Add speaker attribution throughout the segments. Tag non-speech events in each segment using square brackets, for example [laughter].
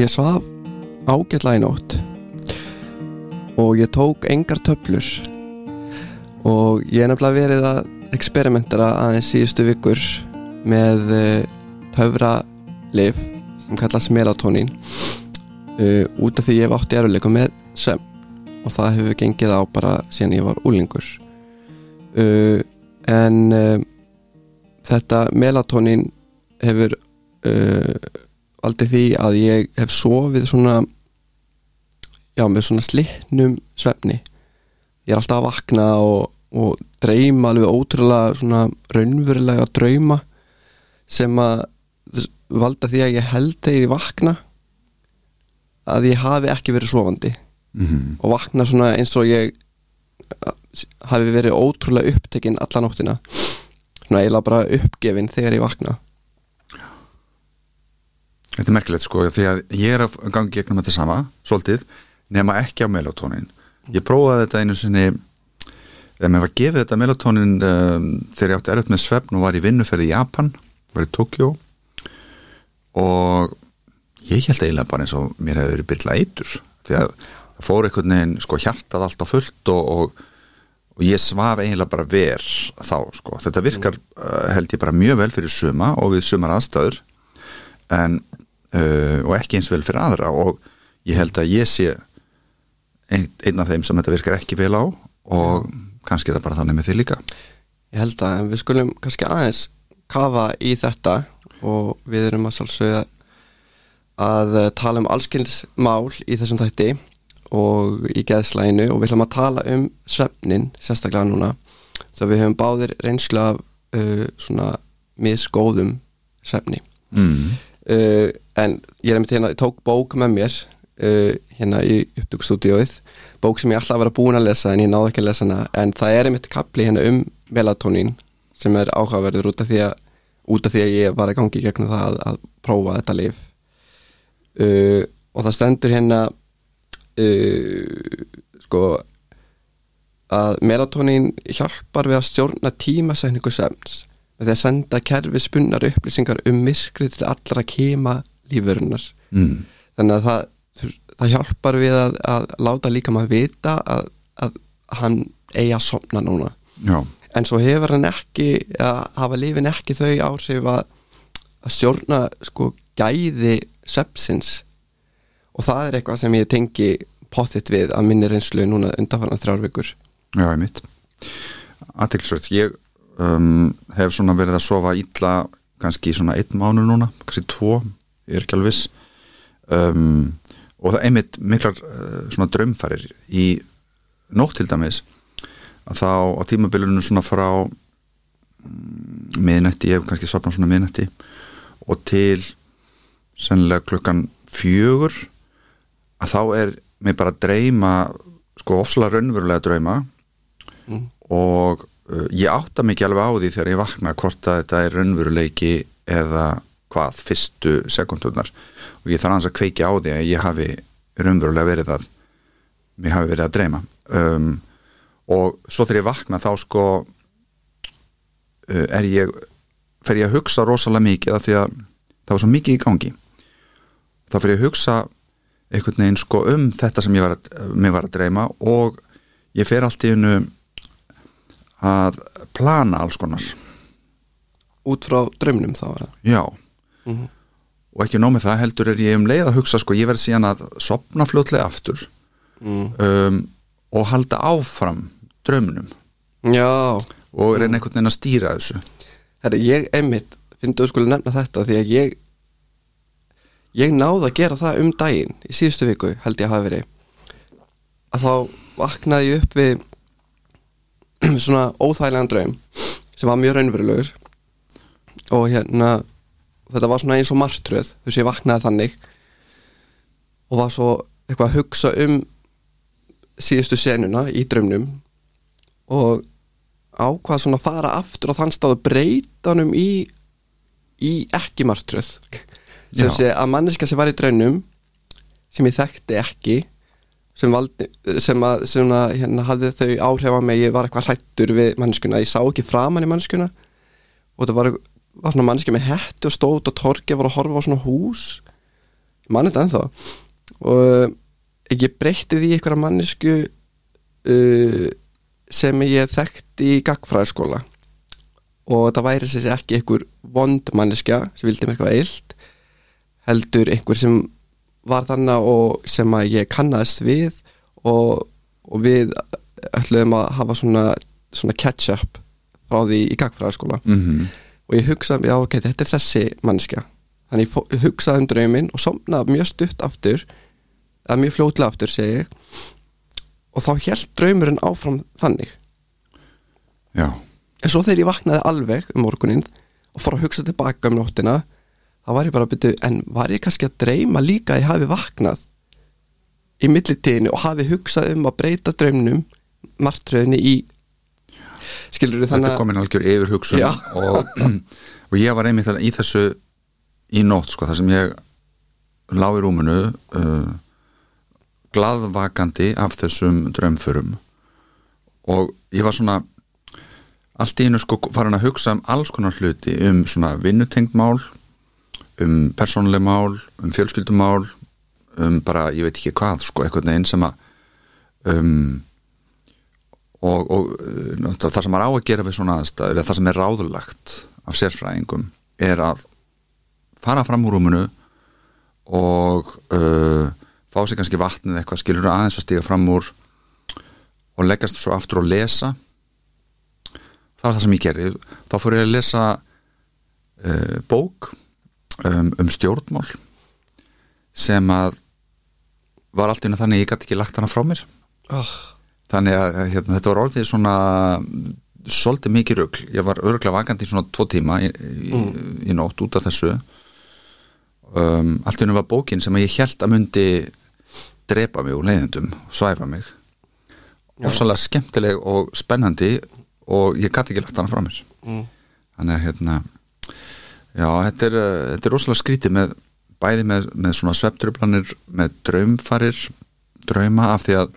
Speaker 1: Ég svaf ágætla í nótt. Og ég tók engar töflur. Og ég er nefnilega verið að eksperimentera aðeins síðustu vikur með uh, töfralif sem kallast melatonín uh, út af því ég hef átt í eruleikum með sem og það hefur gengið á bara síðan ég var úlingur uh, en uh, þetta melatonín hefur uh, aldrei því að ég hef sofið svona já, með svona slittnum svefni. Ég er alltaf að vakna og, og dreyma alveg ótrúlega svona raunverulega drauma sem að valda því að ég held þegar ég vakna að ég hafi ekki verið sofandi.
Speaker 2: Mm -hmm.
Speaker 1: og vakna svona eins og ég hafi verið ótrúlega upptekinn alla nóttina. Svona eiginlega bara uppgefin þegar ég vakna
Speaker 2: Þetta er merkilegt sko því að ég er að gangi gegnum þetta sama svolítið, nema ekki á melatonin ég prófaði þetta einu sinni ef mér var gefið þetta melatonin um, þegar ég átti erfitt með svefn og var í vinnuferði í Japan, var í Tokjó og ég held eiginlega bara eins og mér hefði verið byrla eitur því að það fór einhvern veginn sko hjartað allt á fullt og, og, og ég svaf eiginlega bara ver þá sko, þetta virkar uh, held ég bara mjög vel fyrir suma og við sumar aðstæður. En uh, og ekki eins vel fyrir aðra. Og ég held að ég sé ein, einn af þeim sem þetta virkar ekki vel á og kannski er það bara þannig með því líka.
Speaker 1: Ég held að en við skulum kannski aðeins kafa í þetta og við erum að sálsögja að eh, tala um allskynnsmál í þessum þætti og í geðslæginu og við ætlum að tala um svefnin sérstaklega núna. Þá við höfum báðir reynslu af uh, svona misgóðum svefni.
Speaker 2: Mm.
Speaker 1: Uh, en ég er einmitt hérna, ég tók bók með mér uh, hérna í upptökustúdíóið. Bók sem ég alltaf var að búin að lesa en ég náðu ekki að lesa hana. En það er einmitt kapli hérna um melatonín sem er áhugaverður út af því að út af því að ég var að gangi gegnum það að, að prófa þetta lif uh, og það stendur hérna sko að melatonín hjálpar við að stjórna tímasækningu semns með því að senda kerfi spunnar upplýsingar um myrkrið til allra kema lífurinnar
Speaker 2: Mm.
Speaker 1: þannig að það, það hjálpar við að, að láta líka maður vita að, að hann eigi að sopna núna.
Speaker 2: Já,
Speaker 1: en svo hefur hann ekki að hafa lifin ekki þau áhrif að, að stjórna sko gæði sepsins. Og það er eitthvað sem ég tengi potþitt við að minni reynslu núna undanfarnar þrjár vikur.
Speaker 2: Já, ég mitt Aðtilsvöld, ég um, hef svona verið að sofa illa kannski svona einn mánu núna kannski tvo, ég er ekki alveg viss um, og það einmitt miklar uh, svona draumfarir í nótt til dæmis að þá á tímabilinu svona frá mm, miðnætti, ég hef kannski sopnað svona miðnætti og til sennilega klukkan fjögur að þá er mér bara að dreyma sko ofslega raunverulega drauma
Speaker 1: Mm.
Speaker 2: og ég átta mikið alveg á því þegar ég vakna hvort að þetta er raunveruleiki eða hvað fyrstu sekundunar og ég þarf hans að kveiki á því að ég hafi raunverulega verið að mér hafi verið að dreyma. Um, og svo þegar ég vakna þá sko uh, er ég fer ég að hugsa rosalega mikið af því að það var svo mikið í gangi. Þá fer ég að hugsa einhvern veginn sko um þetta sem ég var að, var að dreyma og ég fer allt í hennu að plana alls konar
Speaker 1: út frá draumnum þá eða?
Speaker 2: já
Speaker 1: Mhm.
Speaker 2: og ekki nóg með það heldur er ég um leið að hugsa sko ég verð síðan að sopna fljótlega aftur
Speaker 1: mm.
Speaker 2: um, og halda áfram draumnum
Speaker 1: Já,
Speaker 2: og reyna einhvern veginn að stýra þessu
Speaker 1: herri, ég einmitt finnst þú skulle nefna þetta því að ég ég náði að gera það um daginn í síðustu viku held ég að hafa verið að þá vaknaði ég upp við [clears throat] svona óþægilegan draum sem var mjög raunverulegur. Og hérna þetta var svona eins og martröð þú veist ég vaknaði þannig. Og var svo eitthvað að hugsa um síðustu senuna í draumnum. Og ákvað svona að fara aftur á þann stað og breyta honum í í ekki martröð. Sem
Speaker 2: Já.
Speaker 1: sé að manneska sem var í draunum sem ég þekkti ekki sem, valdi, sem, að, sem að, hérna, hafði þau áhrif á mig ég var eitthvað hrættur við mannskuna ég sá ekki framan í mannskuna og það var, var svona mannski með hettu og stóð út á torgi og var að horfa á svona hús. Mann þetta ennþá. Og ég breytti því einhverja mannesku uh, sem ég þekkti í gagfræðaskóla og það væri sem sé ekki einhver vond manneskja sem vildi mér eitthvað eilt heldur einhver sem var þannig og sem að ég kannast við og, og við ætluðum að hafa svona, svona catch-up frá því í gagfræðaskóla
Speaker 2: mm
Speaker 1: og ég hugsaði, já ok, þetta er þessi manneskja. Þannig ég, fó, ég hugsaði um drauminn og somnaði mjög stutt aftur eða mjög fljótlega aftur, segi ég. Og þá held draumurinn áfram þannig.
Speaker 2: Já,
Speaker 1: en svo þegar ég vaknaði alveg um morgunin og fór að hugsa tilbaka um nóttina þá var ég bara að byrja, en var ég kannski að dreyma líka að ég hafi vaknað í millitíðinu og hafi hugsað um að breyta draumnum martröðinni í skilur
Speaker 2: þetta er komin algjör yfir hugsun og, og ég var einmitt í þessu í nótt sko, þar sem ég lá í rúmunu uh, glaðvakandi af þessum draumförum og ég var svona allt í einu sko farin að hugsa um alls konar hluti um svona vinnutengd mál um persónuleg mál um fjölskyldumál um bara, ég veit ekki hvað sko, eitthvað einn sem að um og, og það sem maður á að gera við svona aðstæður það sem er ráðulagt af sérfræðingum er að fara fram úr rúmunu og uh, fá sér kannski vatnið eitthvað skilur aðeins að stiga fram úr og leggast svo aftur og lesa. Það var það sem ég gerði. Þá fór ég að lesa uh, bók um, um stjórnmál sem að var allt í einu þannig ég gæti ekki lagt hana frá mér.
Speaker 1: Oh,
Speaker 2: þannig að hérna, þetta var orðið svona svolítið mikið rugl. Ég var örgulega vakandi í svona tvo tíma í, í, í nótt út af þessu. Um, allt í hennu var bókin sem ég held að myndi drepa mig úr leiðendum svæfa mig. Ofsalega skemmtileg og spennandi og ég gæti ekki lagt hana frá mér.
Speaker 1: Mm,
Speaker 2: þannig að hérna já, þetta er, uh, þetta er rosalega skrítið með bæði með, með svona sveptrublanir með draumfarir drauma af því að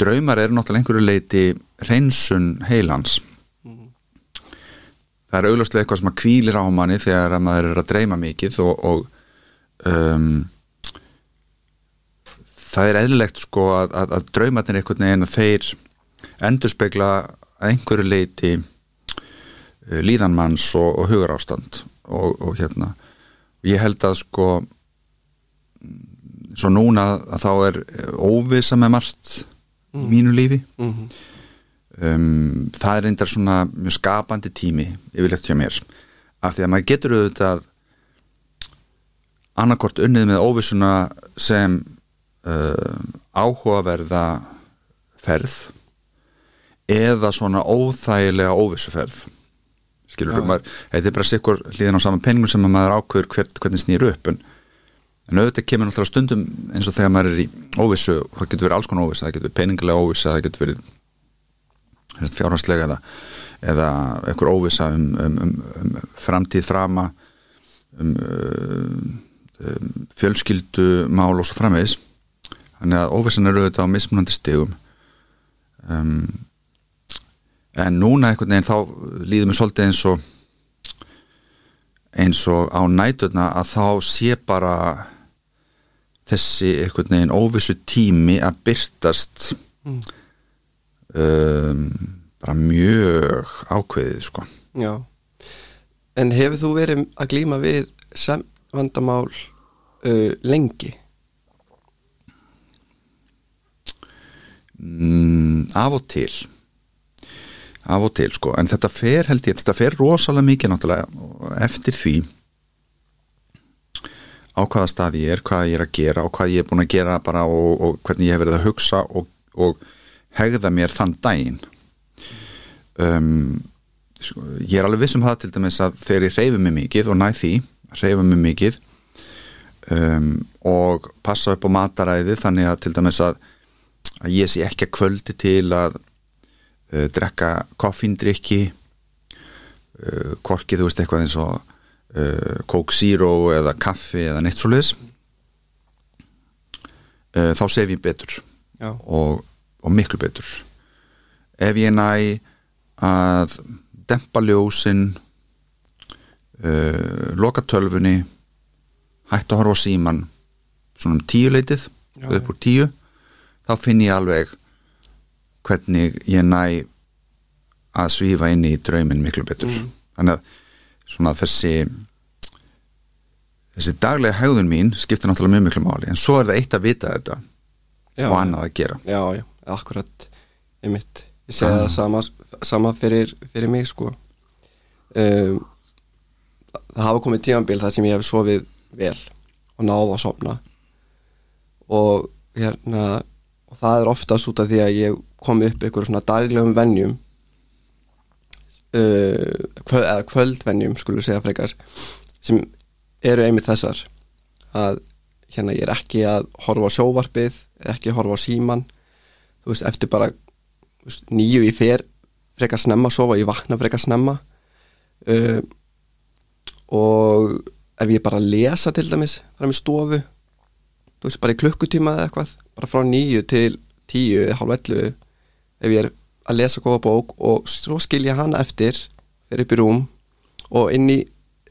Speaker 2: draumar eru náttúrulega einhverju leiti hreinsun heilans. Það er augljóslega eitthvað sem að kvílir á manni þegar að maður er að dreyma mikið og, og um, það er eðlilegt sko að, að, að draumarnir einhvern veginn þeir endurspegla að einhverju leiti uh, líðanmanns og, og hugarástand og, og hérna. Ég held að sko svo núna að þá er óvisa með margt í mínu lífi.
Speaker 1: Mm,
Speaker 2: um, það er reyndar svona mjög skapandi tími yfirlegt hjá mér. Af því að maður getur auðvitað annarkort unnið með óvissuna sem uh, áhugaverða ferð eða svona óþægilega óvissuferð skilur
Speaker 1: Já.
Speaker 2: maður, þetta er bara sikkur hlýðin á saman penningur sem að maður ákveður hver, hvernig snýr upp en, en auðvitað kemur náttúrulega stundum eins og þegar maður er í óvissu það getur verið alls konar óvissu, það getur verið peningilega óvissu það getur verið fjárhanslega eða, eða einhver óvissa um, um, um, um framtíð frama um, um, um fjölskyldu mál og svo framvegis þannig að óvissan er auðvitað á mismunandi stigum um, en núna einhvern veginn þá líður mér svolítið eins og eins og á næturna að þá sé bara þessi einhvern veginn óvissu tími að byrtast
Speaker 1: Mm.
Speaker 2: um, bara mjög ákveðið sko.
Speaker 1: Já. En hefur þú verið að glíma við sem vandamál uh, lengi?
Speaker 2: Mm, af og til af og til sko. En þetta fer held ég, þetta fer rosalega mikið náttúrulega eftir því á hvaða stað ég er, hvað ég er að gera og hvað ég er búin að gera bara og, og hvernig ég hef verið að hugsa og, og hegða mér þann daginn. Um, sko, ég er alveg viss um það til dæmis að þegar ég reyfi mig mikið og næ því reyfa mig mikið um, og passa upp á mataræði þannig að til dæmis að, að ég sé ekki að kvöldi til að uh, drekka koffindrykki uh, korki þú veist eitthvað eins og uh, Coke Zero eða kaffi eða neitt svo leis uh, þá sef ég betur og, og miklu betur. Ef ég næ að dempa ljósin uh, loka tölfunni hætt að horfa á síman svona um tíu leitið upp úr tíu þá finn ég alveg hvernig ég næ að svífa inn í drauminn miklu betur.
Speaker 1: Mm.
Speaker 2: þannig að svona þessi þessi daglega hegðun mín skiptir náttúrulega mjög miklu máli en svo er það eitt að vita þetta
Speaker 1: já,
Speaker 2: og annað að gera.
Speaker 1: Já, já, akkurat einmitt, ég segi það sama, sama fyrir, fyrir mig sko. Um, það hafa komið tímanbíl þar sem ég hef sofið vel og náða að sofna. Og hérna og það er oftast út af því að ég kom upp ykkur svona daglegum venjum uh, kvöld, eða kvöldvenjum skulum segja frekar sem eru einmitt þessar að hérna ég er ekki að horfa á sjóvarpið ekki að horfa á síman þú veist, eftir bara veist, nýju í fer frekar snemma að sofa, ég vakna frekar snemma uh, og ef ég bara lesa til dæmis fram í stofu þú veist, bara í klukkutíma eða eitthvað bara frá nýju til tíu hálf ellu ef ég er að lesa góða bók og svo skilja hana eftir fyrir upp í rúm og inn í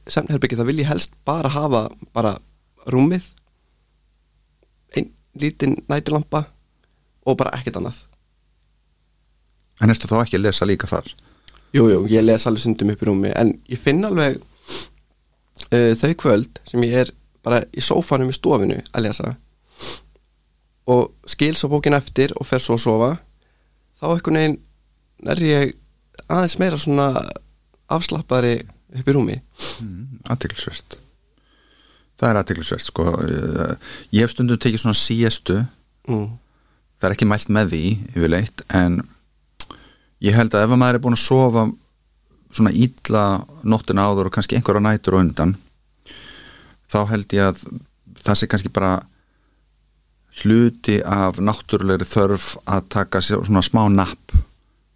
Speaker 1: semnherbyggi það vil ég helst bara hafa bara rúmið einn lítinn nætulampa og bara ekkert annað.
Speaker 2: En ertu þá ekki að lesa líka þar?
Speaker 1: Jú, jú, ég les alveg sundum upp í rúmi en ég finn alveg uh, þau kvöld sem ég er bara í sófanum í stofinu að lesa og skil svo bókin eftir og fer svo að sofa þá einhvern veginn er ég aðeins meira svona afslappari upp í rúmi.
Speaker 2: Mm, aðtiklisvert það er aðtiklisvert sko. Eh, ég hef stundum tekið svona síestu.
Speaker 1: Mm.
Speaker 2: það er ekki mælt með því yfirleitt en ég held að ef að maður er búin að sofa svona ítla nóttina áður og kannski einhverja nætur á undan þá held ég að það sé kannski bara hluti af náttúrulegri þörf að taka svona smá napp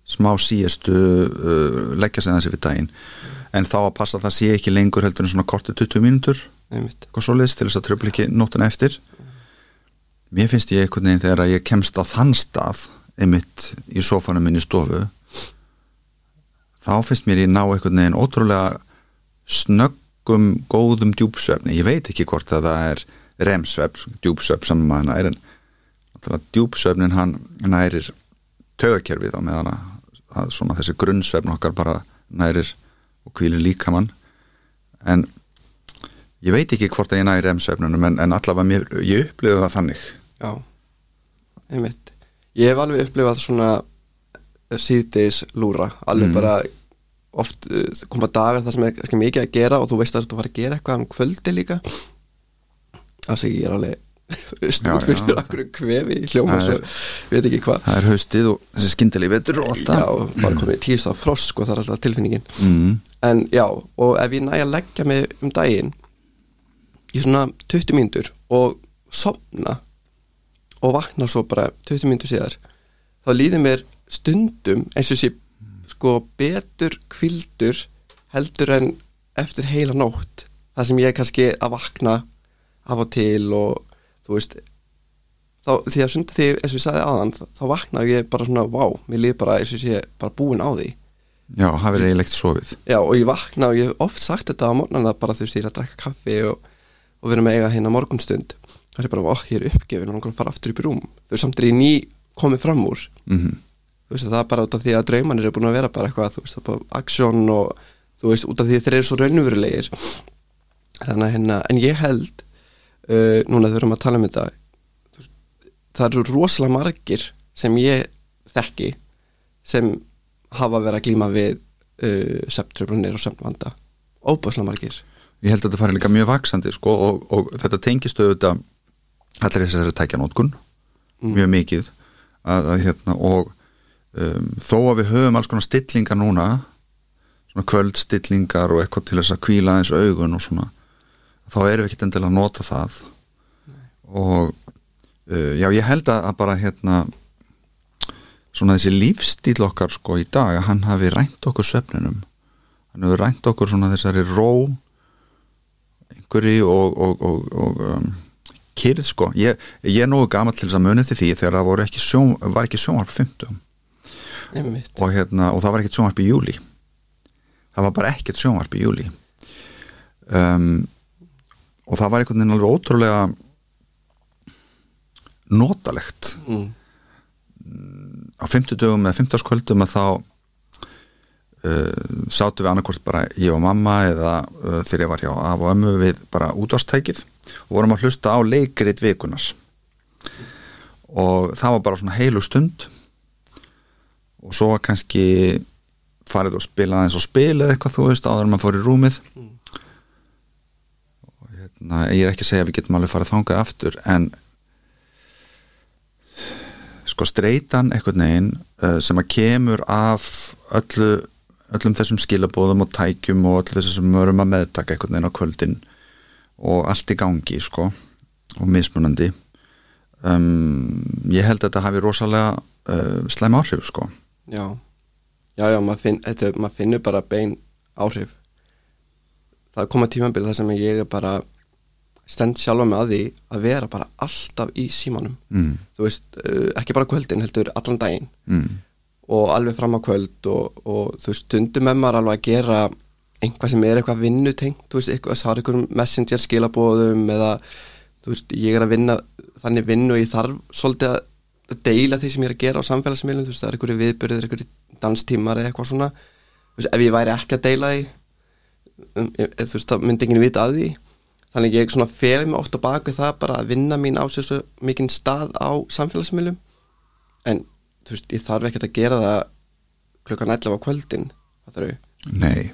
Speaker 2: smá síestu uh, leggja sig þessi við daginn. En þá að passa að það sé ekki lengur heldur en svona korti 20 mínútur svoleiðis til þess að tröfla ekki nótuna eftir. Mér finnst ég einhvern veginn þegar að ég kemst á þann stað einmitt í sofanum minn í stofu þá finnst mér ég ná einhvern veginn ótrúlega snöggum góðum djúpsvefni, ég veit ekki hvort að það er remsvefn, djúpsvefn sem maður nær en djúpsvefnin hann nærir tögakerfið á meðan að, svona þessi grunnsvefn okkar bara nærir og kvílir líkamann. En ég veit ekki hvort að ég næri remsvefnunum en, en allavega mér, ég upplifði það þannig.
Speaker 1: Já, einmitt. Ég hef alveg upplifað svona síðdeis lúra alveg
Speaker 2: Mm.
Speaker 1: bara oft uh, koma dagar þar sem er mikið að gera og þú veist að þú fara að gera eitthvað um kvöldi líka Að ég er alveg [laughs]
Speaker 2: Já,
Speaker 1: stúd fyrir
Speaker 2: já.
Speaker 1: okkur kvefi hljóma svo veit ekki hvað.
Speaker 2: það er haustið og þessi skindilegi vetur og allt
Speaker 1: Já,
Speaker 2: það.
Speaker 1: bara komið tíst á frost sko, það er alltaf tilfinningin.
Speaker 2: Mm,
Speaker 1: En já, og ef ég næ að leggja mig um daginn í svona 20 mínútur og sopna og vakna svo bara 20 mínútur síðar þá líður mér stundum eins og sé sko betur kvildur heldur en eftir heila nótt það sem ég er kannski að vakna af og til og þú veist þá, því að stundu því eins og ég sagði aðan þá, þá vaknaði ég bara svona, vá, mér líður bara eins og sé bara búin á því.
Speaker 2: Já, hafið eiginlegt sofið.
Speaker 1: Já, og ég vakna og ég hef oft sagt þetta á morgnana bara þú veist, ég er að drekka kaffi og, og vera með eiga hérna morgunstund það er bara, ó, ég er uppgefin og að fara aftur upp í rúm. Þau samt er ég ný komið fram úr.
Speaker 2: Mm
Speaker 1: þú veist, það er bara út af því að draumanir er búin að vera bara eitthvað, þú veist, það er bara aksjón og þú veist, út af því að þeir eru svo raunverulegir. Þannig að hérna, en ég held uh, núna erum að tala um þetta það eru rosalega margir sem ég þekki sem hafa verið að glíma við uh, septröflunir og septvanda. Óbúslega margir.
Speaker 2: Ég held að þetta fari líka mjög vaksandi sko, og, og þetta tengist auðvitað allir þessari tækjanótkun mjög mikið að, að, hérna, og um, þó að við höfum alls konar stillingar núna svona kvöldstillingar og eitthvað til þess að kvíla eins augun og svona þá erum við ekkert endilega að nota það. Og uh, já ég held að, bara hérna svona þessi lífstíl okkar sko í dag að hann hafi rænt okkur svefninum. Hann hefur rænt okkur svona þessari ró einhverju og, og, og, og um, kyrð sko. Ég, ég er nógu gamall til þess að muni til því þegar það ekki sjón, var ekki sjónvarp 50
Speaker 1: Einmitt.
Speaker 2: og, hérna, og það var ekkert sjónvarp í júli það var bara ekkert sjónvarp í júli um, og það var einhvern veginn alveg ótrúlega notalegt
Speaker 1: mm.
Speaker 2: á 50 dögum eða 50 skvöldum að þá uh, sátu við annarkvort bara ég og mamma eða uh, þegar ég var hjá af og ömmu við bara útvastækið og vorum að hlusta á leikrit vikunar og það var bara svona heilu stund og svo var kannski farið og spilað eins og spilað eitthvað þú veist áður en maður fór í rúmið
Speaker 1: Mm.
Speaker 2: Hérna, ég er ekki að segja að við getum alveg farið þangað aftur en sko streitan einhvern veginn uh, sem að kemur af öllu, öllum þessum skilabóðum og tækjum og öllu þessum sem við erum að meðtaka einhvern veginn á kvöldin og allt í gangi sko og mismunandi. Um, ég held að þetta hafi rosalega uh, slæm áhrif sko.
Speaker 1: Já, já, já, maður, finn, maður finnur bara bein áhrif. Það koma tímambil þar sem ég er bara stend sjálfa mig að því að vera bara alltaf í símanum.
Speaker 2: Mm,
Speaker 1: þú veist, uh, ekki bara kvöldin heldur allan daginn.
Speaker 2: Mm,
Speaker 1: og alveg fram á kvöld og, og þú veist, stundum með maður alveg að gera einhvað sem er eitthvað vinnutengt þú veist, eitthvað, er einhverjum messenger skilabóðum eða, þú veist, ég er að vinna þannig vinnu og ég þarf svolítið að deila því sem ég er að gera á samfélagsmiðlum þú veist, það er einhverju viðbyrðir, einhverju danstímar eða eitthvað svona, þú veist, ef ég væri ekki að deila því um, ég, þú veist, þannig ég svona feli mig oft á baku það bara að vinna mín á sér svo mikinn stað á samfélagsmiðlum. En þú veist, ég þarf ekkert að gera það klukkan 11 á kvöldin
Speaker 2: nei,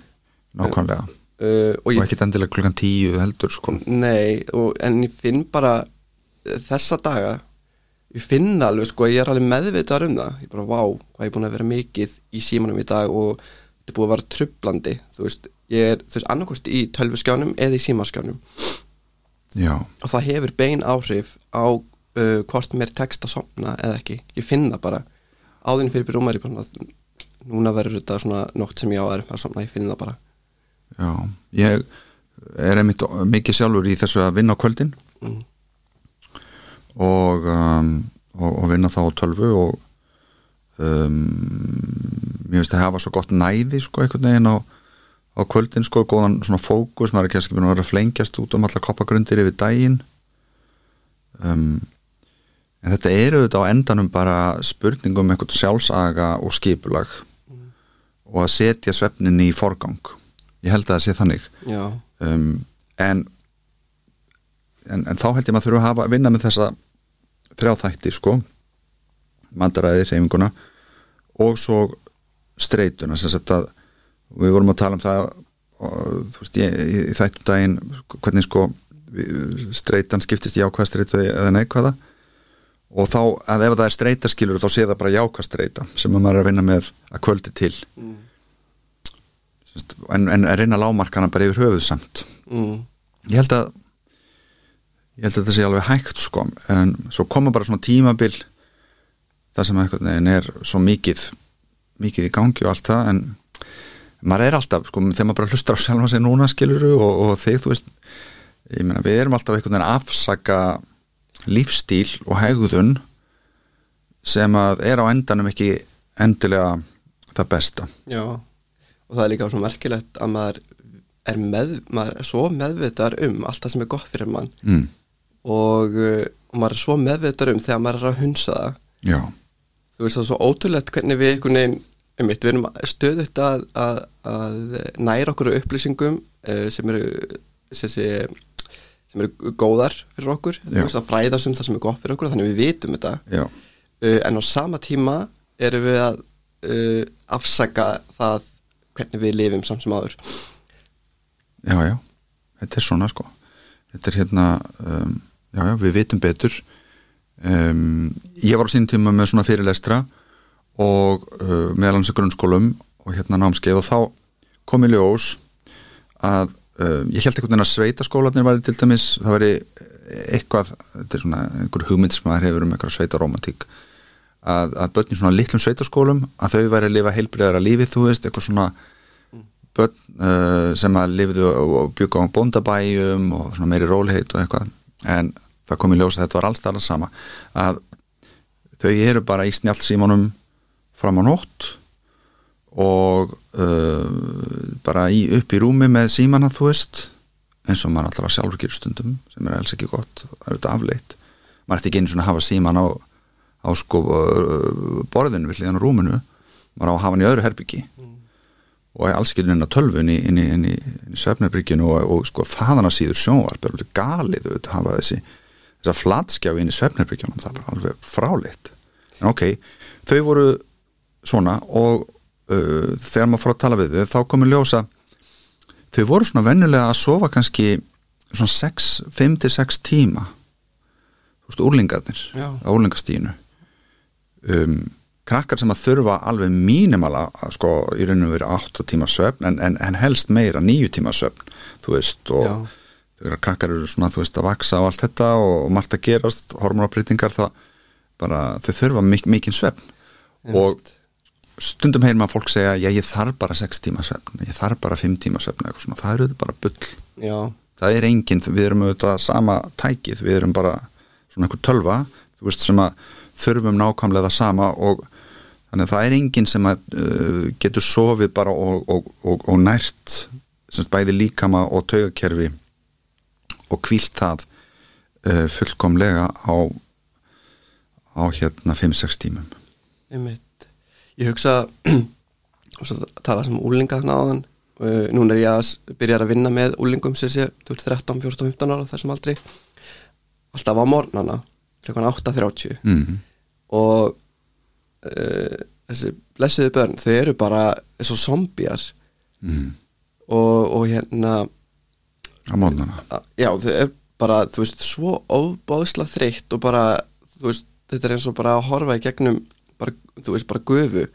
Speaker 2: nákvæmlega.
Speaker 1: Uh, og
Speaker 2: og ekkit endilega klukkan tíu heldur sko.
Speaker 1: Nei og, en ég finn bara þessa daga ég finn alveg sko, ég er alveg meðvitaðar um það. Ég bara, vá, hvað ég er búin að vera mikið í símanum í dag og þetta búið að vera trublandi þú veist, ég er, þú veist, annarkvort í tölvuskjánum eða í símaskjánum.
Speaker 2: Já,
Speaker 1: og það hefur bein áhrif á uh, hvort mér tekst að sopna eða ekki, ég finn það bara. Áðurinn fyrir byrjum er ég bara núna verður þetta svona nótt sem ég á er að sopna, ég finn það bara.
Speaker 2: Já. Ég er einmitt mikið sjálfur í þessu að vinna á kvöldin.
Speaker 1: Mm.
Speaker 2: og, um, og, og vinna þá á tölvu og um, mér finnst að hafa svo gott næði sko einhvern veginn á, á kvöldin sko, góðan svona fókus maður er búin að vera að flengjast út um alla koppagrundir yfir daginn. Um, en þetta eru auðvitað á endanum bara spurningum um eitthvað sjálfsaga og skipulag og að setja svefnin í forgang. Ég held að það sé þannig. Um, en, en en þá held ég maður þurfa að hafa vinna með þessa þrjá þætti sko mandaræði, reyfinguna og svo streituna sem sagt að við vorum að tala um það og, þú veist, ég, í, í þættum daginn hvernig sko streitan skiptist í jákvæða streitu eða neikvæða og þá að ef það er streitaskilur þá sé það bara jákvæða streita sem að maður er að vinna með að kvöldi til
Speaker 1: mm.
Speaker 2: En, en að reyna lámarkana bara yfir höfuð samt
Speaker 1: Mm.
Speaker 2: ég held að ég held að þetta sé alveg hægt sko en svo koma bara svona tímabil það sem veginn er svo mikið mikið í gangi og allt það en maður er alltaf sko þegar maður bara hlustar á sjálfa sig núna skiluru og, og þig þú veist ég meina við erum alltaf einhvern veginn að afsaka lífstíl og hegðun sem að er á endanum ekki endilega það besta.
Speaker 1: Já og það er líka svona merkilegt að maður er, með, maður er svo meðvitaðar um allt það sem er gott fyrir mann.
Speaker 2: Mm.
Speaker 1: og, og maður er svo meðvitaðar um þegar maður er að hunsa það.
Speaker 2: Já,
Speaker 1: þú veist það er svo ótrúlegt hvernig við einhvern veginn einmitt, við erum stöðugt að, að, að næra okkur upplýsingum uh, sem eru sem, sé, sem eru góðar fyrir okkur, fræðast um það sem er gott fyrir okkur, þannig við vitum þetta. Uh, en á sama tíma erum við að uh, afsaka það hvernig við lifum samt sem áður.
Speaker 2: Já, já. Þetta er svona sko. Þetta er hérna, um, já, já, við vitum betur. Um, ég var á sínum tíma með svona fyrirlestra. og uh, meðal hans að grunnskólum og hérna námskeið og þá kom í ljós að uh, ég held einhvern veginn að sveitaskólanir væri til dæmis, það væri eitthvað, þetta er svona einhver hugmynd sem maður hefur um eitthvað sveitaromantík að, að börn í svona litlum sveitaskólum að þau væri að lifa heilbriðara lífið þú veist, eitthvað svona börn uh, sem að lifðu og, og byggu á bóndabæjum og svona meiri róliheit og eitthvað. En það kom í ljós að þetta var alls það sama að þau eru bara í snjált símanum fram á nótt og uh, bara í, upp í rúmi með símana þú veist eins og maður alltaf sjálfur gerir stundum sem er alls ekki gott, það er auðvitað afleitt. Maður ætti ekki einu svona að hafa síman á, á sko uh, borðinu við hlýðan á rúminu maður á að hafa hann í öðru herbyggi og alls ekki inn á tölvun inn í, í, í svefnarbyrginu og, og sko þaðan að síður sjónvarp er alveg galið auðvitað að hafa þessi þessa flatskjáfi inn í svefnarbyrgjunum það er bara alveg fráleitt. En ok, þau voru svona og uh, þegar maður fór að tala við þau þá komur ljósa þau voru svona vennulega að sofa kannski svona 6, 5-6 tíma. Þú veist, úrlingarnir á úrlingastíinu um, krakkar sem að þurfa alveg mínimala sko í rauninu verið 8 tíma svefn en, en, en helst meira 9 tíma svefn þú veist og
Speaker 1: Já.
Speaker 2: krakkar eru svona þú veist að vaksa og allt þetta og margt að gerast, hormonabrytingar það bara þau þurfa mik mikinn svefn. Og stundum heyrir maður fólk segja ég þarf bara 6 tíma svefn, ég þarf bara 5 tíma svona, það eru bara bull.
Speaker 1: Já,
Speaker 2: það er enginn, við erum auðvitað sama tækið, við erum bara svona einhver tölva, þú veist sem að þurfum nákvæmlega það sama og þannig að það er enginn sem að uh, getur sofið bara og, og, og, og nært semst bæði líkama og taugakerfi og kvílt það uh, fullkomlega á á hérna 5-6 tímum.
Speaker 1: Einmitt Ég hugsa [clears throat] svo tala sem úlinga þarna áðan uh, núna er ég að byrja að vinna með úlingum sem sé, þú ert 13, 14, 15 ára þessum aldri alltaf á morgnana klukkan 8.30
Speaker 2: mm.
Speaker 1: og uh, þessi blessiðu börn þau eru bara eins og zombjar
Speaker 2: Mm.
Speaker 1: og, og hérna
Speaker 2: á mótnana
Speaker 1: að- já, þau er bara, þú veist, svo óbáðsla þreytt og bara, þú veist, þetta er eins og bara að horfa í gegnum bara, þú veist, bara gufu.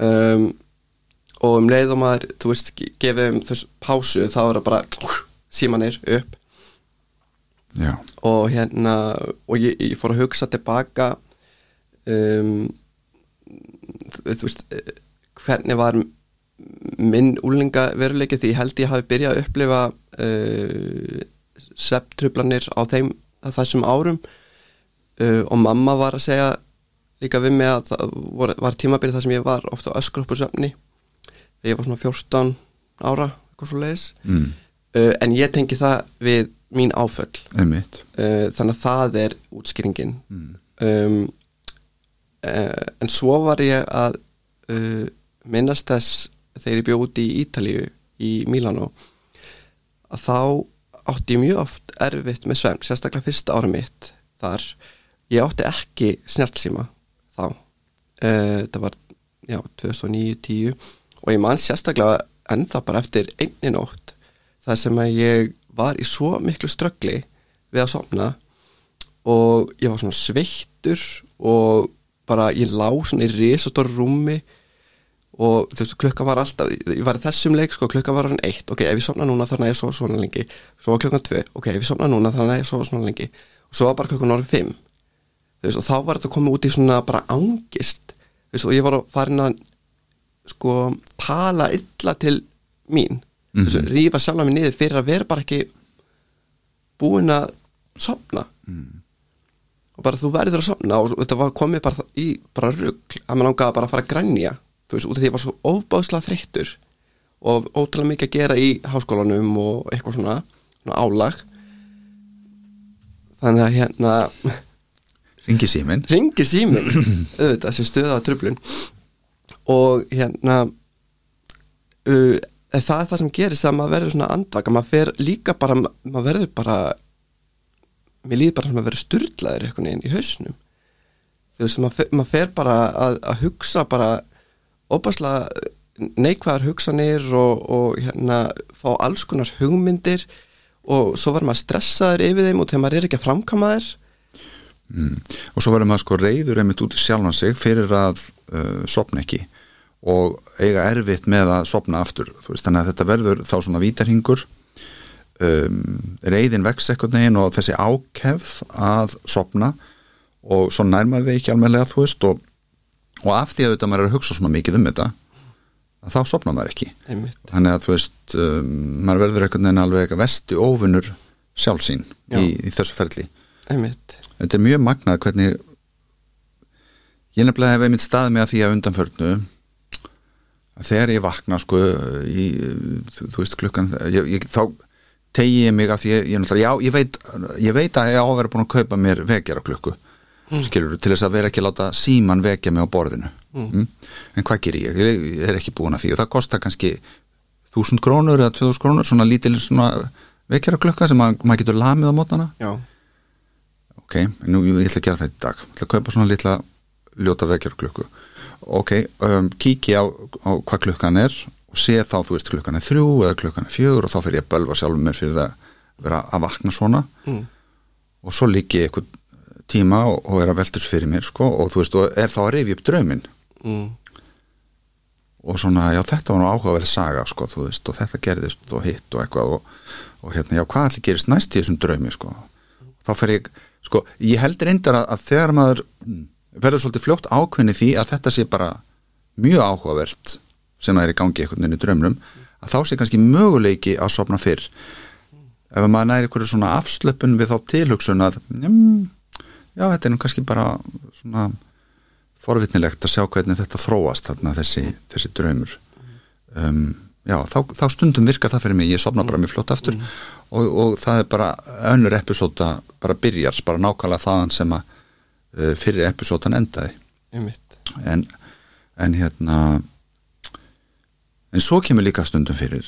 Speaker 1: Um, og um leið og maður, þú veist, ge- gefið um þess pásu, þá er það bara símanir upp.
Speaker 2: Já,
Speaker 1: og hérna og ég, ég fór að hugsa tilbaka um, þú, þú veist hvernig var minn úlinga veruleiki því ég held ég hafi byrjað að upplifa uh, septrublanir á þeim þessum árum. Uh, og mamma var að segja líka við mig að það var, var tímabilið þar sem ég var ofta á öskrópusöfni þegar ég var svona 14 ára eitthvað svo leiðis
Speaker 2: mm.
Speaker 1: uh, en ég tengi það við mín áföll. Uh, þannig að það er útskýringin.
Speaker 2: Mm.
Speaker 1: um, uh, en svo var ég að uh, minnast þess þegar ég bjóð út í Ítalíu í Mílanó að þá átti ég mjög oft erfitt með svefn, sérstaklega fyrsta ára mitt þar, ég átti ekki snjálfsíma þá uh, það var, já, 2009-10 og ég man sérstaklega ennþá bara eftir einni nótt þar sem að ég var í svo miklu ströggli við að sopna og ég var svona sveittur og bara ég lá svona í risastór rúmi og þú veist klukkan var alltaf, ég var í þessum leik sko, klukkan var hann eitt, ok, ef ég somna núna þannig að ég svo svona lengi, svo var klukkan tvö. Ok, ef ég somna núna þannig að ég svo svona lengi. Og svo var bara klukkan orðin fimm veist, og þá var þetta komið út í svona bara ángist, þú veist, og ég var að farin að sko tala illa til mín. Þú veist, rífa sjálf mig niður fyrir að vera bara ekki búin að sopna og bara þú verður að sopna og þetta var komið bara í bara rugg að maður langaði bara að fara að grænja þú veist, út af því ég var svo ofbáðslega þreyttur og ótrúlega mikið að gera í háskólanum og eitthvað svona, svona álag. Þannig að hérna
Speaker 2: ringi síminn.
Speaker 1: Ringir síminn auðvitað sem stöða tröflun og hérna uh, það er það sem gerist þegar maður verður svona andvaka. Maður fer líka bara, maður verður bara mér líður bara að vera styrlaður einhvern veginn í hausnum. Þú veist, maður fer, maður fer bara að, að hugsa bara óbærslega neikvæðar hugsanir og, og hérna fá alls konar hugmyndir. Og svo verður maður stressaður yfir þeim og þegar maður er ekki að framkama þær
Speaker 2: mm. og svo verður maður sko reyður einmitt út í sjálfan sig fyrir að uh, sopna ekki og eiga erfitt með að sopna aftur veist, þannig að þetta verður þá svona vítarhingur. Um, reyðin vex ekkert neginn og þessi ákefð að sopna og svo nærmar þið ekki almenlega þú veist og, og af því að þetta maður er að hugsa svona mikið um þetta þá sopna maður ekki.
Speaker 1: Einmitt.
Speaker 2: Þannig að þú veist um, maður verður ekkert neginn alveg vesti óvinnur sjálfsín
Speaker 1: Já.
Speaker 2: í, í þessu ferli.
Speaker 1: Einmitt
Speaker 2: þetta er mjög magnað hvernig ég nefnilega hef einmitt staðið mig að því að undanförnu að þegar ég vakna sko í, þú, þú veist klukkan ég, ég, þá tegi ég mig af því ég, já, ég veit ég veit að ég á að vera búin að kaupa mér vekjara klukku skilur til þess að vera ekki að láta síman vekja mig á borðinu. Mm. en hvað gerir ég? ég er ekki búin að því og það kostar kannski þúsund krónur eða 2000 krónur svona lítil svona vekjara klukka sem mað, maður getur lamið á mótana.
Speaker 1: Já,
Speaker 2: ok, nú ég ætla að gera þetta í dag. Ég ætla að kaupa svona litla ljóta vekjar klukku ok, um, kíki á, á hvað klukkan er og sé þá, þú veist, klukkan er þrjú eða klukkan er fjögur og þá fer ég að bölva sjálfum mér fyrir það að vera að vakna svona.
Speaker 1: Mm.
Speaker 2: og svo liggi ég eitthvað tíma og, og er að velta þessu fyrir mér sko, og þú veist, og er þá að rifja upp drauminn.
Speaker 1: Mm.
Speaker 2: og svona, já þetta var nú áhugaverð saga sko, veist, og þetta gerðist og hitt og eitthvað og, og hérna, já hvað allir gerist næst í þessum draumi, sko? Þá fer ég, sko, ég held reyndar að, að þegar maður mm, verður svolítið fljótt ákveðni því að þetta sé bara mjög áhugavert sem það er í gangi einhvern veginn í draumnum að þá sé kannski möguleiki að sopna fyrr. Ef maður næri einhverju svona afslöpun við þá tilhugsun að mm, já, þetta er nú kannski bara svona forvitnilegt að sjá hvernig þetta þróast þarna þessi, þessi draumur. Um, já, þá, þá stundum virkar það fyrir mig, ég sopna bara mjög fljótt aftur. Og, og það er bara önnur episóta bara byrjar, bara nákvæmlega þaðan sem að uh, fyrir episótan endaði. En, en hérna en svo kemur líka stundum fyrir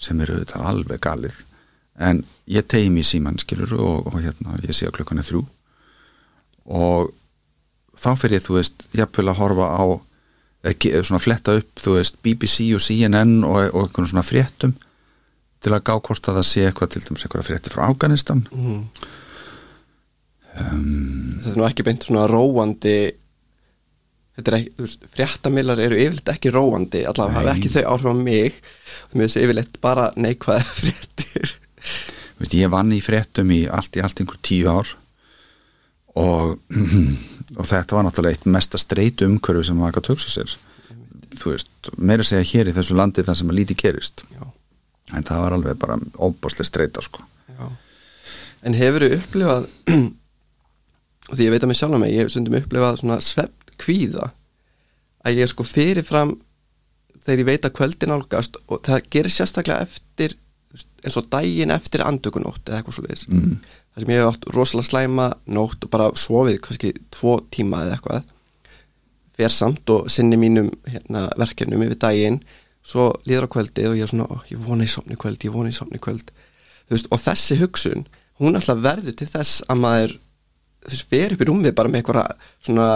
Speaker 2: sem eru þetta alveg galið. En ég tegi mér síman skilur og, og hérna ég sé að klukkan er þrjú. Og þá fyrir ég þú veist jafnvel að horfa á svona fletta upp þú veist BBC og CNN og, og einhvern svona fréttum til að gá hvort að það sé eitthvað til dæmis einhverja frétti frá Afganistan.
Speaker 1: Mm. þetta er nú ekki beint svona róandi þetta er ekki, þú veist, fréttamillar eru yfirleitt ekki róandi, allavega hafa ekki þau áhrif á mig mér þessi yfirleitt bara neikvæða [laughs] fréttir.
Speaker 2: Þú veist, ég vann í fréttum í allt í allt einhver tíu ár og, [clears throat] og þetta var náttúrulega eitt mesta streitu umhverfi sem maður að hugsa sér. Þú veist, meira segja hér í þessu landi þar sem að líti gerist.
Speaker 1: Já,
Speaker 2: en það var alveg bara óbáslega streita sko.
Speaker 1: já. En hefur þú upplifað [clears throat] og því ég veit að mig sjálf með ég hef stundum upplifað svona svefn kvíða. Að ég sko fyrirfram þegar ég veit að kvöldin álgast og það gerir sérstaklega eftir eins og daginn eftir andökunótt eða eitthvað svo leiðis
Speaker 2: mm.
Speaker 1: Það sem ég hef átt rosalega slæma nótt og bara sofið kannski tvo tíma eða eitthvað. Fer samt og sinni mínum hérna, verkefnum yfir daginn. Svo líður á kvöldi og ég er svona ó, ég vona í somni kvöld, ég vona í somni kvöld veist, og þessi hugsun hún alltaf verður til þess að maður þú veist, fer upp í rúmið bara með eitthvað svona,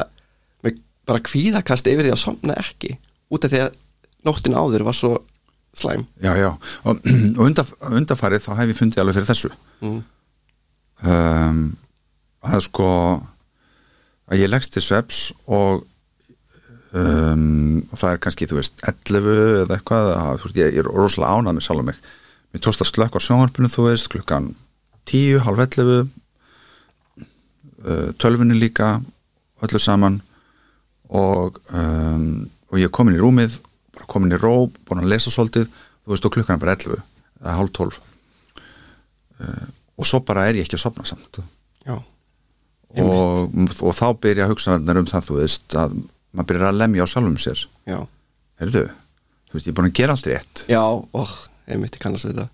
Speaker 1: með bara kvíðakast yfir því að somna ekki út af því að nóttin áður var svo slæm.
Speaker 2: Já, já, og, [clears throat] og undaf, undafarið þá hef ég fundið alveg fyrir þessu.
Speaker 1: Mm.
Speaker 2: Um, að sko að ég leggst til sveps og um, og það er kannski, þú veist, 11 eða eitthvað, að, veist, ég, er rosalega ánað með sjálf mig, mér tókst að slökk á sjónvarpinu, þú veist, klukkan 10, halv 11 uh, tölfunni líka öllu saman. Og um, og ég er komin í rúmið bara komin í ró, búin að lesa svolítið þú veist, og klukkan er bara 11 eða halv 12 uh, og svo bara er ég ekki að sopna samt.
Speaker 1: Já,
Speaker 2: og, og þá byrja hugsanarnar um það þú veist að maður byrjar að lemja á sjálfum sér.
Speaker 1: Já,
Speaker 2: heyrðu, þú veist ég er búin að gera allt rétt.
Speaker 1: Já, óh, ég kannast við það.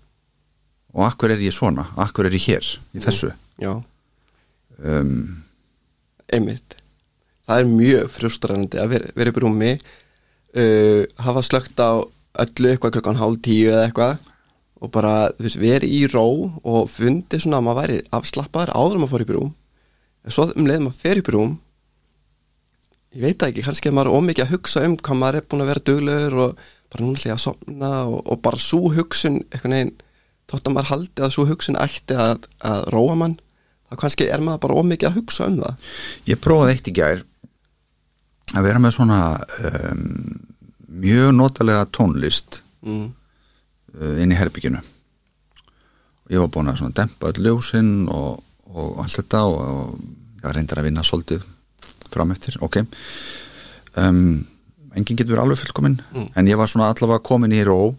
Speaker 2: Og akkur er ég svona, akkur er ég hér í þessu?
Speaker 1: já,
Speaker 2: um,
Speaker 1: einmitt. Það er mjög frustrarandi að vera, vera upp í rúmi uh, hafa slögt á öllu eitthvað klokkan hálf tíu eða eitthvað og bara, þú veist, verið í ró og fundið svona að maður væri afslappaður áður en maður fór í rúm en svo um leið maður fer í rúm ég veit ekki, kannski að maður er ómikið að hugsa um hvað maður er búin að vera duglegur og bara núna ætla ég að sopna og, og bara svo hugsun eitthvað neginn, þótt að maður haldi að svo hugsun ætti að, að róa mann þá kannski er maður bara ómikið að hugsa um það
Speaker 2: ég prófaði eitt í gær að vera með svona um, mjög notalega tónlist
Speaker 1: mm.
Speaker 2: Uh, inn í herbygginu og ég var búin að dempa öll ljósinn og, og allt þetta og, og ég reyndar að vinna svolítið fram eftir, ok um, enginn getur verið alveg fullkominn
Speaker 1: Mm.
Speaker 2: en ég var svona allavega komin í ró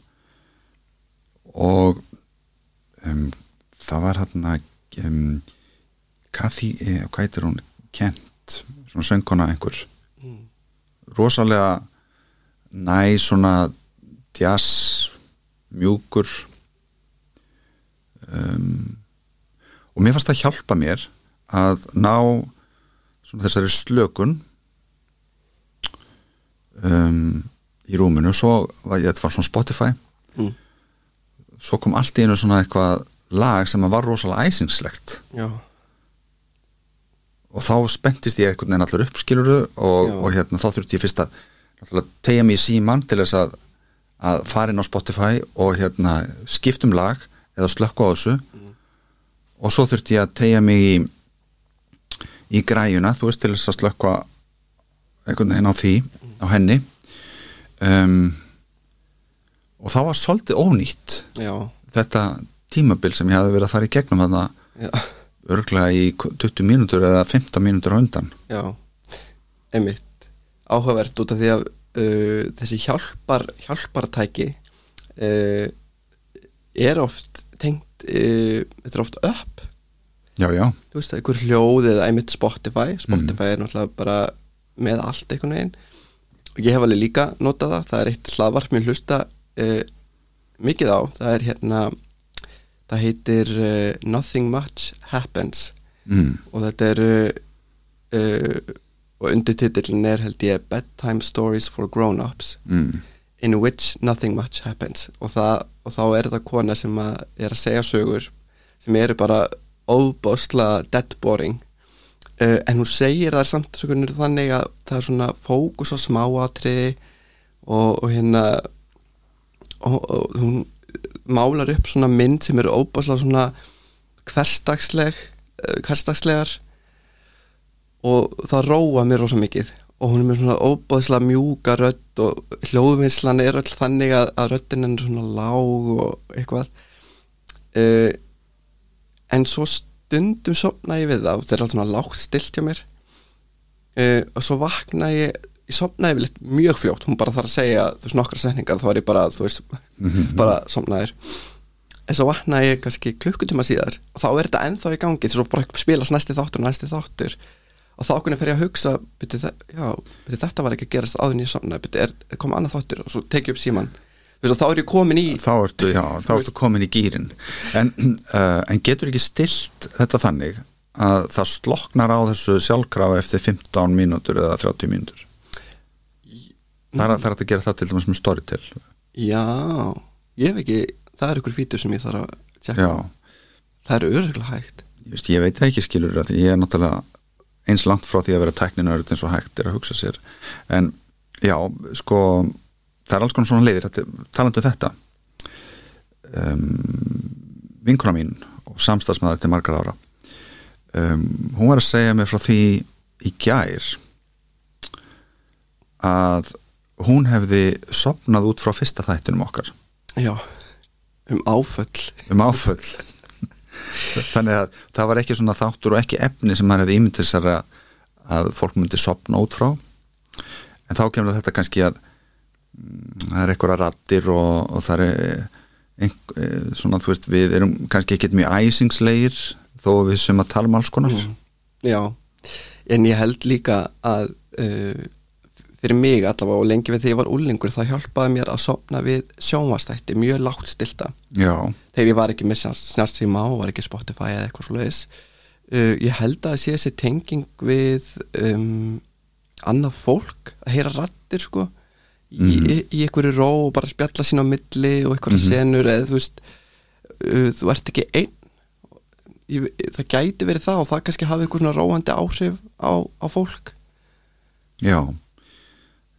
Speaker 2: og um, það var hérna um, Kathy, eh, hvað heitir hún Kent, svona söngkona einhver
Speaker 1: Mm.
Speaker 2: rosalega næ svona jazz mjúkur um, og mér fannst það hjálpa mér að ná þessari slökun um, í rúminu. Svo var ég, þetta var svona Spotify.
Speaker 1: Mm.
Speaker 2: svo kom allt í einu svona eitthvað lag sem var rosalega æsingslegt.
Speaker 1: Já,
Speaker 2: og þá spenntist ég einhvern veginn allur upp skiluru og, og hérna þá þurfti ég fyrst að tegja mig í síman til þess að, að fara inn á Spotify og hérna skiptum lag eða slökku á þessu. Og svo þurfti ég að tegja mig í í græjuna þú veist til þess að slökka einhvern veginn á því á henni. Um, og það var svolítið ónýtt
Speaker 1: já,
Speaker 2: þetta tímabil sem ég hafði verið að fara í gegnum þarna
Speaker 1: já,
Speaker 2: örglega í 20 mínútur eða 15 mínútur á undan.
Speaker 1: Já. Einmitt, áhugavert út af því að uh, þessi hjálpar hjálpartæki uh, er oft tengt uh, þetta er oft upp.
Speaker 2: Já, já,
Speaker 1: þú veist, einhver hljóð eða einmitt Spotify. Spotify er náttúrulega bara með allt einhvern veginn. Og ég hef alveg líka notað það, það er eitt hlaðvarp mér hlusta uh, mikið á, það er hérna það heitir uh, Nothing Much Happens.
Speaker 2: Mm.
Speaker 1: og þetta er uh, uh, og undirtitillin er held ég Bedtime Stories for Grown-Ups
Speaker 2: Mm.
Speaker 1: in which nothing much happens. Og, það, og þá er þetta kona sem að er að segja sögur sem eru bara óbásla dead boring uh, en hún segir það samt þannig að það er svona fókus á smáatriði og, og hérna og, og hún málar upp svona mynd sem eru óbásla svona hversdagsleg uh, hversdagslegar og það róa mér rosa mikið. Og hún er með svona óbáðslega mjúka rödd og hljóðvinnslan er öll þannig að, að röddin er svona lág og eitthvað. Uh, en svo stundum sopna ég við það og það er allt svona lágt stilt hjá mér. Uh, og svo vakna ég ég sopnaði við litt mjög fljótt. Hún bara þarf að segja þú veist nokkra setningar þá er ég bara þú veist bara sopnaðir en svo vaknaði ég kannski klukkutíma síðar og þá er þetta ennþá í gangi. Svo bara spilast næsti þáttur og næsti þáttur og þá kunni fer ég að hugsa byrju, já, byrju, þetta var ekki að gerast byrju, er, er komið annað þáttur? Og svo tekið upp síman veist þá er ég komin í
Speaker 2: þá ertu, já, þá ertu komin í gýrin en, uh, en getur ekki stilt þetta þannig að það sloknar á þessu sjálfkrafa eftir 15 mínútur eða 30 mínútur? Það er, það er að gera það til dæmis með Storytel.
Speaker 1: Já, ég hef ekki það er ykkur fítur sem ég þarf að tjekka
Speaker 2: já,
Speaker 1: það er öruglega hægt.
Speaker 2: Ég, veist, ég veit ekki skilur að ég er náttúrulega eins langt frá því að vera tækninörð eins og hægt er að hugsa sér. En já, sko það er alls konar svona leiðir, talandi um þetta um, vinkona mín og samstagsmaður til margar ára um, hún var að segja mér frá því í gær að hún hefði sopnað út frá fyrsta þættunum okkar.
Speaker 1: Já, um áföll.
Speaker 2: Um áföll þannig að það var ekki svona þáttur og ekki efni sem maður hefði ímyndið sér að, að fólk myndi sopna út frá. En þá kemur þetta kannski að mm, það er einhverja rattir og, og það er einhver, svona þú veist við erum kannski ekkert mjög æsingslegir þó við sem að tala um alls konar.
Speaker 1: Mm. Já, en ég held líka að uh, fyrir mig allavega og lengi við því ég var úlingur það hjálpaði mér að sopna við sjónvastætti mjög lágt stilta
Speaker 2: já,
Speaker 1: þegar ég var ekki með snartsíma og var ekki Spotify eða eitthvað svo leiðis uh, ég held að það sé þessi tenging við um, annað fólk að heyra rattir sko í,
Speaker 2: Mhm.
Speaker 1: í, í einhverju ró og bara spjalla sín á milli og einhverja
Speaker 2: Mhm.
Speaker 1: senur eða þú veist uh, þú ert ekki einn. Ég, það gæti verið það og það kannski hafi svona róandi áhrif á, á fólk.
Speaker 2: Já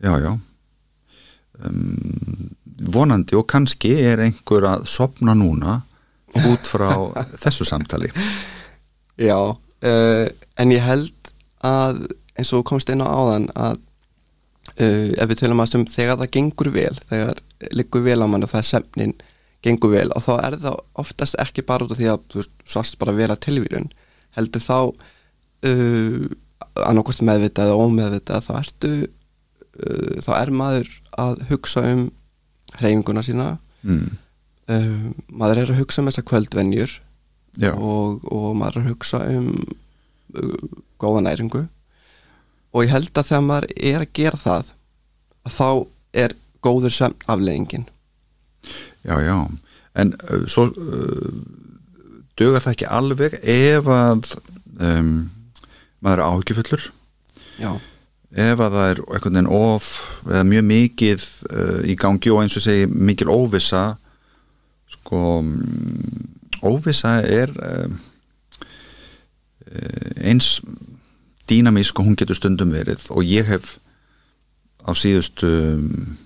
Speaker 2: já, já. Um, vonandi og kannski er einhver að sopna núna út frá [laughs] þessu samtali.
Speaker 1: Já, uh, en ég held að eins og komst á áðan að uh, ef við tölum að sem þegar það gengur vel, þegar liggur vel á mann og það er semnin gengur vel og þá er það oftast ekki bara út af því að þú svast bara vel að tilvílun heldur þá uh, annarkost meðvitað eða ómeðvitað þá ertu uh, þá er maður að hugsa um hreyfinguna sína.
Speaker 2: Mm.
Speaker 1: uh, maður er að hugsa um þessa kvöldvenjur og, og maður er að hugsa um uh, góða næringu. Og ég held að þegar maður er að gera það að þá er góður sömn afleðingin
Speaker 2: já, já. En uh, svo dugar það ekki alveg ef að um, maður er áhyggjufullur?
Speaker 1: Já,
Speaker 2: ef að það er einhvern veginn of eða mjög mikið uh, í gangi og eins og segi mikil óvissa sko mm, óvissa er uh, eins dýnamísk og hún getur stundum verið. Og ég hef á síðustu um,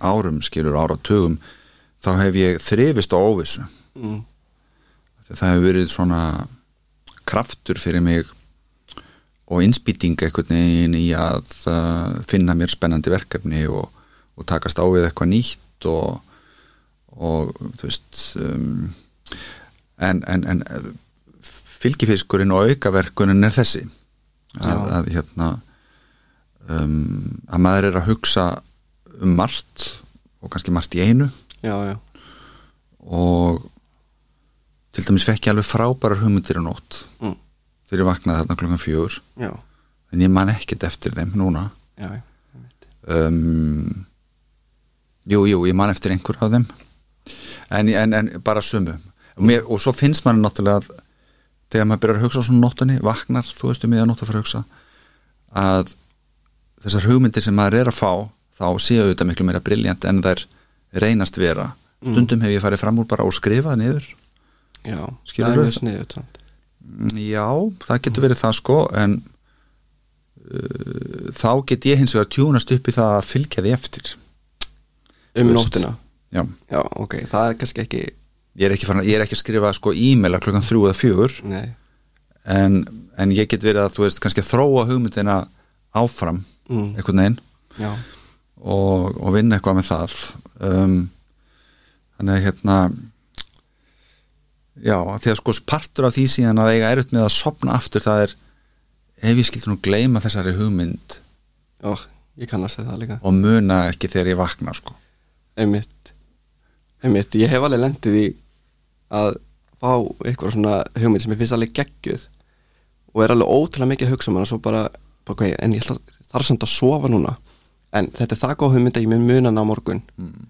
Speaker 2: árum skilur áratugum þá hef ég þrifist á óvissu.
Speaker 1: Mm,
Speaker 2: það hefur verið svona kraftur fyrir mig og innspýting einhvern veginn í að uh, finna mér spennandi verkefni og, og takast á við eitthvað nýtt og, og þú veist um, en, en, en fylgifiskurinn og aukaverkunin er þessi. Að, að hérna um, að maður er að hugsa um margt og kannski margt í einu.
Speaker 1: Já, já.
Speaker 2: Og til dæmis fekk ég alveg frábærar hugmyndir á nótt.
Speaker 1: Mm,
Speaker 2: þegar ég vaknaði þarna klukkan fjögur.
Speaker 1: Já,
Speaker 2: en ég man ekkert eftir þeim núna.
Speaker 1: Já,
Speaker 2: um, jú, jú, ég man eftir einhver af þeim. En, en, en bara sumu mér, og svo finnst mann náttúrulega að þegar maður byrjar að hugsa á svona nóttunni vaknar, þú veist um ég að nótt að fara að hugsa að þessar hugmyndir sem maður er að fá þá séu þetta miklu meira briljant en þær reynast vera. Stundum hef ég farið fram úr bara og skrifað niður.
Speaker 1: Já,
Speaker 2: Skilurðu?
Speaker 1: það er mjög sniðut.
Speaker 2: Já, það getur verið það sko en uh, þá get ég hins vegar tjúnast upp í það að fylgja því eftir.
Speaker 1: Um nóttina?
Speaker 2: Já,
Speaker 1: já, ok, það er kannski ekki
Speaker 2: ég er ekki, farin, ég er ekki að skrifa sko e-maila klukkan þrjú eða fjögur. En, en ég get verið að þú veist kannski þróa hugmyndina áfram
Speaker 1: mm,
Speaker 2: einhvern veginn og, og vinna eitthvað með það. Um, þannig að hérna já, því að sko partur af því síðan að eiga erut með að sopna aftur það er ef ég skildi nú gleyma þessari hugmynd
Speaker 1: já, ég kannast það líka
Speaker 2: og muna ekki þegar ég vakna sko.
Speaker 1: einmitt, einmitt, ég hef alveg lendið í að fá eitthvað svona hugmynd sem ég finnst alveg geggjuð og er alveg ótrúlega mikið að hugsa um hana svo bara, bara en ég þarf samt að sofa núna en þetta er það góð hugmynd að ég mun munan á morgun
Speaker 2: mm.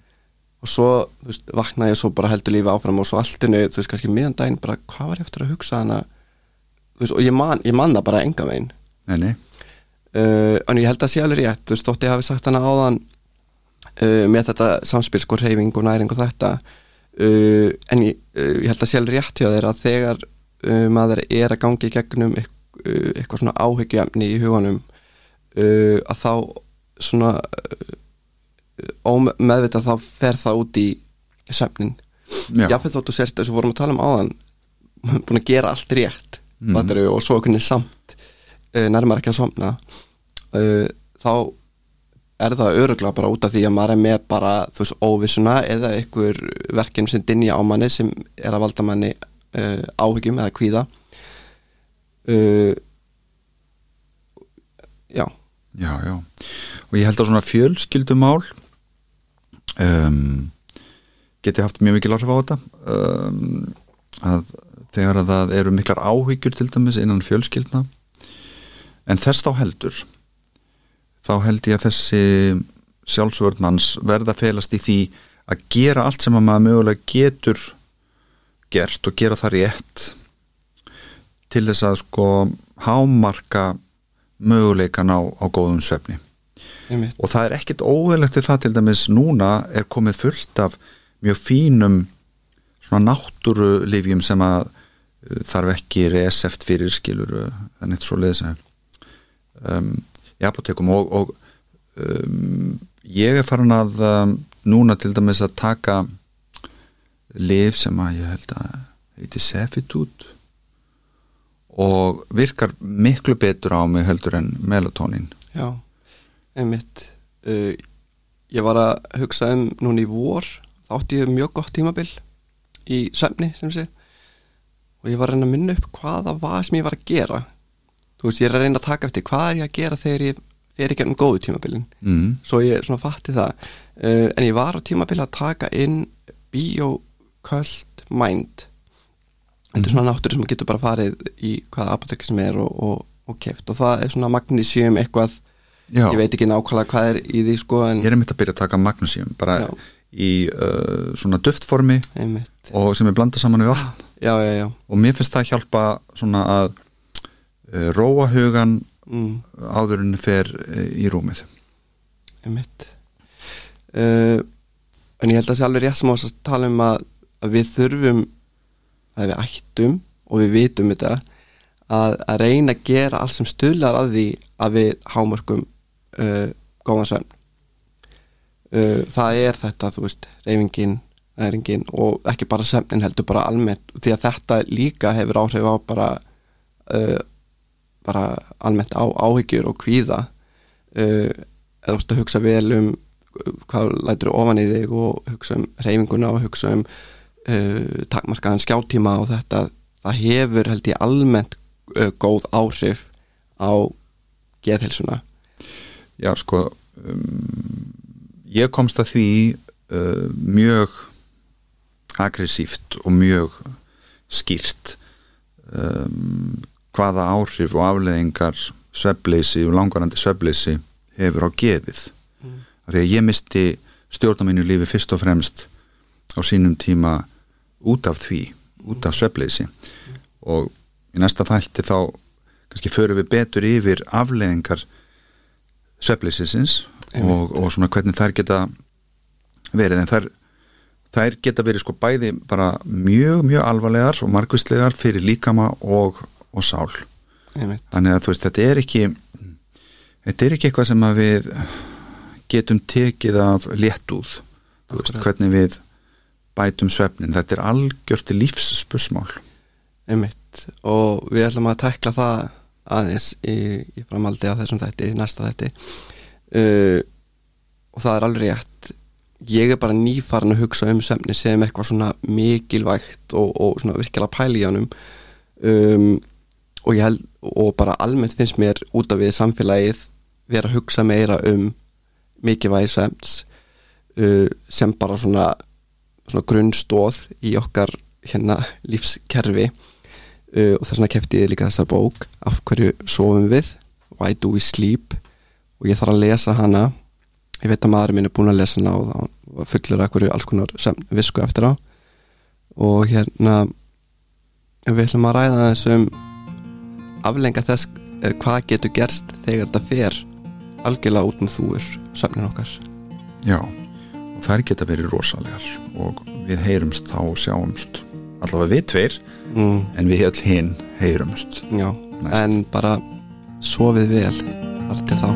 Speaker 1: Og svo, þú veist, vaknaði ég svo bara heldur lífi áfram og svo alltinu, þú veist, kannski miðan daginn bara, hvað var ég eftir að hugsa hana? Þú veist, og ég man, ég man það bara enga veginn.
Speaker 2: Nei, nei,
Speaker 1: uh, en ég held að sé alveg rétt þú veist, þótt ég hafi sagt hana áðan uh, með þetta samspil sko reyfing og næring og þetta uh, en ég, ég held að sé alveg rétt hjá þeir að þegar maður er að gangi í gegnum eit- eitthvað svona áhyggjumni í huganum að þá svona ómeðvitað þá fer það út í svefnin
Speaker 2: já,
Speaker 1: jáfnveg þóttu sért þess að vorum að tala um áðan [laughs] búin að gera allt rétt mm. og svo veginn samt uh, nærmar ekki að somna uh, þá er það öruglega bara út af því að maður er með bara þú veist óvissuna eða einhver verkefni sem dinja á manni sem er að valda manni uh, áhyggjum eða kvíða. Uh, já.
Speaker 2: Já, já. Og ég held að svona fjölskyldumál um, geti haft mjög mikil áhrif á þetta. Um, að þegar að það eru miklar áhyggjur til dæmis innan fjölskyldna en þess þá heldur þá held ég að þessi sjálfsvörðmanns verða að felast í því að gera allt sem að maður mögulega getur gert og gera það rétt til þess að sko hámarka möguleikan á, á góðum svefni og það er ekkit óveilegt við það til dæmis núna er komið fullt af mjög fínum svona náttúrulifjum sem að uh, þarf ekki reseft fyrir skilur en eitt svo leiðis um, í apotekum og, og um, ég er farin að um, núna til dæmis að taka lif sem að ég held að heiti Sefitút og virkar miklu betur á mig heldur en melatonin
Speaker 1: já einmitt uh, ég var að hugsa um núna í vor þá átti ég mjög gott tímabil í svefni sem sé og ég var að reyna að minna upp hvaða var sem ég var að gera. Þú veist, ég er að reyna að taka eftir hvað er ég að gera þegar ég fer ekki um góðu tímabilin.
Speaker 2: Mm.
Speaker 1: svo ég svona fatti það. Uh, en ég var á tímabili að taka inn bioköld mind. Þetta er svona náttúri sem getur bara farið í hvaða apotek sem er og, og, og keft og það er svona magnísjum eitthvað
Speaker 2: Já,
Speaker 1: ég veit ekki nákvæmlega hvað er í því sko en
Speaker 2: ég er mitt að byrja að taka magnesium bara
Speaker 1: Já.
Speaker 2: í uh, svona duftformi
Speaker 1: einmitt.
Speaker 2: og sem er blandað saman við vatn.
Speaker 1: Já,
Speaker 2: og mér finnst það hjálpa svona að uh, róa hugan
Speaker 1: mm,
Speaker 2: áður en fer uh, í rúmið.
Speaker 1: Uh, en ég held að það sé alveg rétt sem ás að tala um að, að við þurfum að við ættum og við vitum þetta að, að reyna að gera allt sem stuðlar að því að við hámörkum uh, góðan svefn. Uh, það er þetta þú veist, reyfingin næringin og ekki bara svefnin heldur bara almennt því að þetta líka hefur áhrif á bara uh, bara almennt á áhyggjur og kvíða. Eða þú veist að hugsa vel um hvað lætur ofan í þig og hugsa um reyfinguna og hugsa um takmarkaðan skjáttíma og þetta það hefur held ég almennt góð áhrif á geðhelsuna
Speaker 2: Já, sko um, ég komst að því uh, mjög aggressíft og mjög skýrt um, hvaða áhrif og afleðingar svefleysi og langvarandi svefleysi hefur á geðið mm. af því að ég misti stjórn á mínu lífi fyrst og fremst á sínum tíma út af því út af svefleysi mm. og í næsta þætti þá kannski förum við betur yfir afleðingar svefleysisins og, og svona hvernig þær geta verið. En þær, þær geta verið sko bæði bara mjög mjög alvarlegar og margvistlegar fyrir líkama og, og sál.
Speaker 1: Einmitt.
Speaker 2: þannig að þú veist þetta er ekki þetta er ekki eitthvað sem að við getum tekið af léttúð þú veist hvernig við bætum svefnin, þetta er algjörti lífsspursmál
Speaker 1: einmitt. Og við ætlum að tekla það aðeins í, í framaldi á þessum þætti, næsta þætti. Uh, og það er alveg rétt. Ég er bara nýfarin að hugsa um svefni sem eitthvað svona mikilvægt og, og svona virkilega pæli í ánum um, og ég held og bara almennt finnst mér út af við samfélagið vera að hugsa meira um mikilvægi svefns uh, sem bara svona, svona grunnstóð í okkar hérna lífskerfi uh, og þess vegna kefti ég líka þessa bók af hverju sofum við? Why do we sleep? Og ég þarf að lesa hana. Ég veit að maðurinn minn er búin að lesa hana og það fullur að hverju alls konar visku eftir á. Og hérna við ætlum að ræða þessum aflenga þess eh, hvað getur gerst þegar þetta fer algjörlega út með þúur samnin okkar.
Speaker 2: Já, og þær geta verið rosalegar og við heyrumst þá og sjáumst allavega við tveir
Speaker 1: mm.
Speaker 2: en við öll hinn heyrumst
Speaker 1: Já,
Speaker 2: næst.
Speaker 1: en bara sofið vel þar til þá